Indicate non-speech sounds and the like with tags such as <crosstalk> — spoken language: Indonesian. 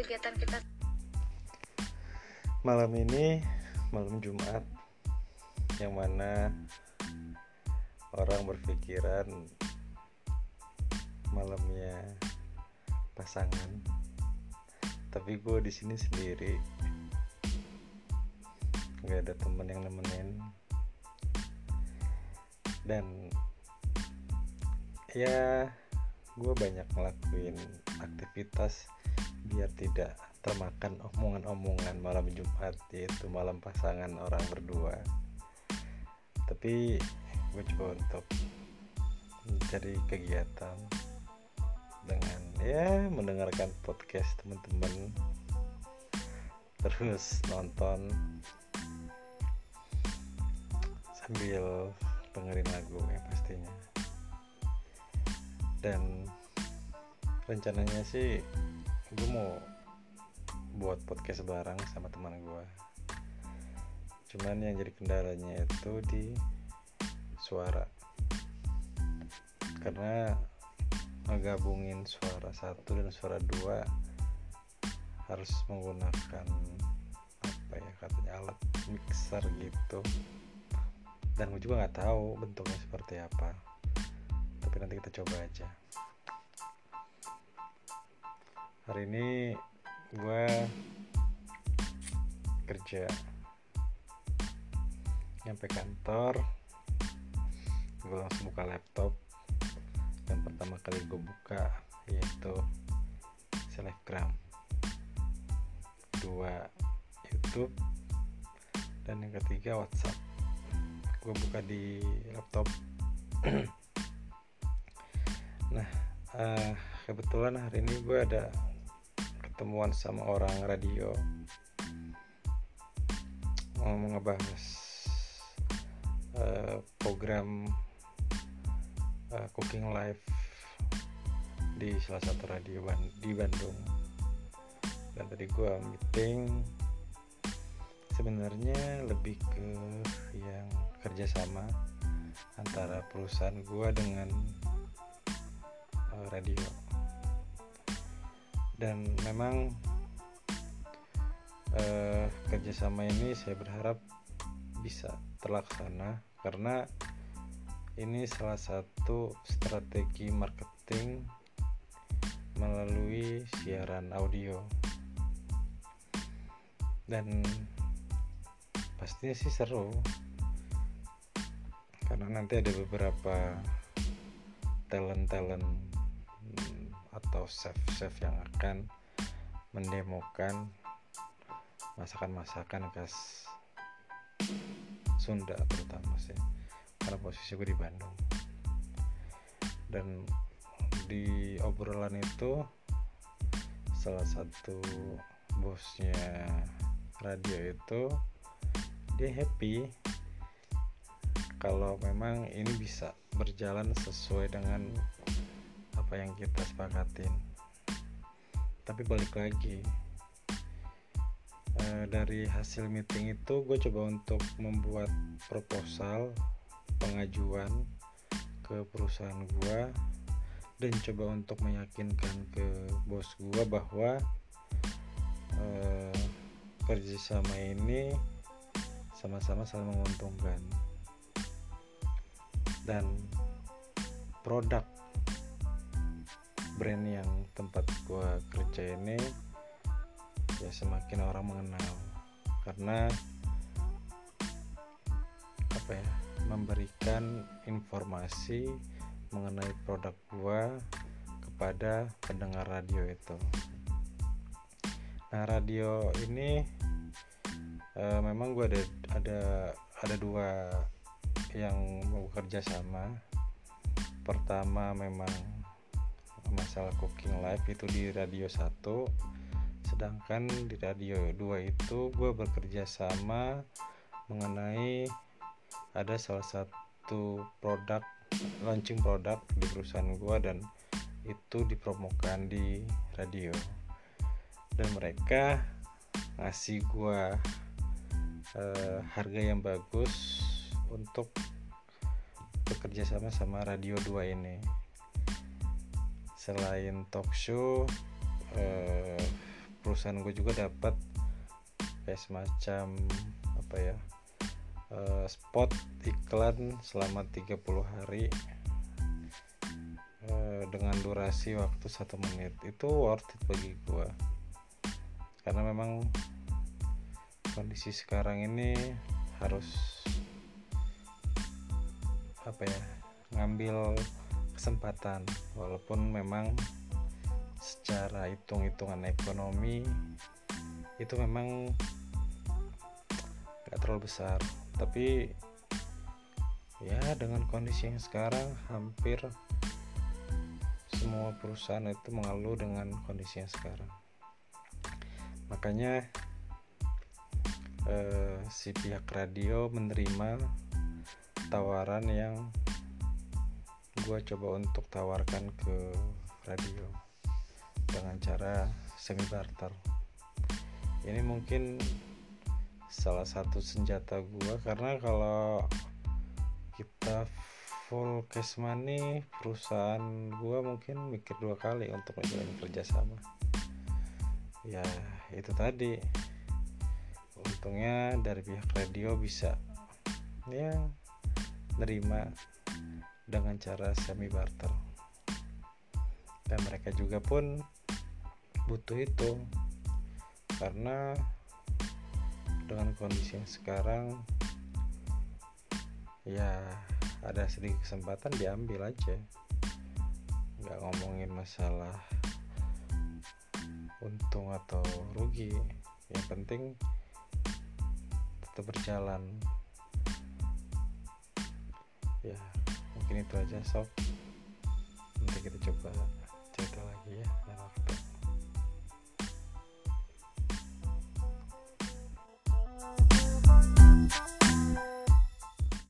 kegiatan kita? Malam ini malam Jumat yang mana orang berpikiran malamnya pasangan. Tapi gue di sini sendiri. Nggak ada temen yang nemenin. Dan ya gue banyak ngelakuin aktivitas biar tidak termakan omongan-omongan malam Jumat yaitu malam pasangan orang berdua. Tapi gue coba untuk mencari kegiatan dengan ya mendengarkan podcast teman-teman. Terus nonton sambil dengerin lagu ya pastinya. Dan rencananya sih gue mau buat podcast bareng sama teman gue cuman yang jadi kendalanya itu di suara. Karena ngegabungin suara satu dan suara dua harus menggunakan apa ya katanya alat mixer gitu. Dan gue juga nggak tahu bentuknya seperti apa. Tapi nanti kita coba aja hari ini gue kerja. Nyampe kantor gue langsung buka laptop. Yang pertama kali gue buka yaitu selebgram. Dua YouTube. Dan yang ketiga WhatsApp. Gue buka di laptop. <clears throat> Nah uh, kebetulan hari ini gue ada ketemuan sama orang radio. Mau ngebahas uh, program uh, cooking live di salah satu radio di Bandung. Dan tadi gue meeting sebenarnya lebih ke yang kerjasama antara perusahaan gua dengan uh, radio dan memang uh, kerjasama ini saya berharap bisa terlaksana karena ini salah satu strategi marketing melalui siaran audio. Dan pastinya sih seru karena nanti ada beberapa talent-talent atau chef-chef yang akan mendemokan masakan-masakan khas Sunda terutama sih. Karena posisi gue di Bandung. Dan di obrolan itu salah satu bosnya radio itu dia happy. Kalau memang ini bisa berjalan sesuai dengan apa yang kita sepakatin. Tapi balik lagi e, dari hasil meeting itu gue coba untuk membuat proposal pengajuan ke perusahaan gue dan coba untuk meyakinkan ke bos gue bahwa e, kerjasama ini sama-sama saling menguntungkan. Dan produk brand yang tempat gua kerja ini ya semakin orang mengenal. Karena apa ya memberikan informasi mengenai produk gua kepada pendengar radio itu. Nah radio ini e, memang gua ada ada ada dua yang mau bekerja sama. Pertama memang masalah cooking live itu di radio 1 sedangkan di radio 2 itu gue bekerja sama mengenai ada salah satu produk launching produk di perusahaan gue dan itu dipromokan di radio. Dan mereka ngasih gue uh, harga yang bagus untuk bekerja sama sama Radio 2 ini selain talk show eh, perusahaan gue juga dapat kayak semacam apa ya uh, spot iklan selama 30 hari uh, dengan durasi waktu satu menit. Itu worth it bagi gue karena memang kondisi sekarang ini harus apa ya ngambil kesempatan. Walaupun memang secara hitung-hitungan ekonomi itu memang gak terlalu besar. Tapi ya dengan kondisi yang sekarang hampir semua perusahaan itu mengeluh dengan kondisi yang sekarang. Makanya eh, si pihak radio menerima tawaran yang gue coba untuk tawarkan ke radio dengan cara semi barter. Ini mungkin salah satu senjata gue karena kalau kita full cash money perusahaan gue mungkin mikir dua kali untuk menjalin kerjasama ya itu tadi. Untungnya dari pihak radio bisa. Ya nerima dengan cara semi barter. Dan mereka juga pun butuh itu. Karena dengan kondisi yang sekarang ya ada sedikit kesempatan diambil aja. Nggak ngomongin masalah untung atau rugi. Yang penting tetap berjalan. Ya itu aja sob nanti kita coba cerita lagi ya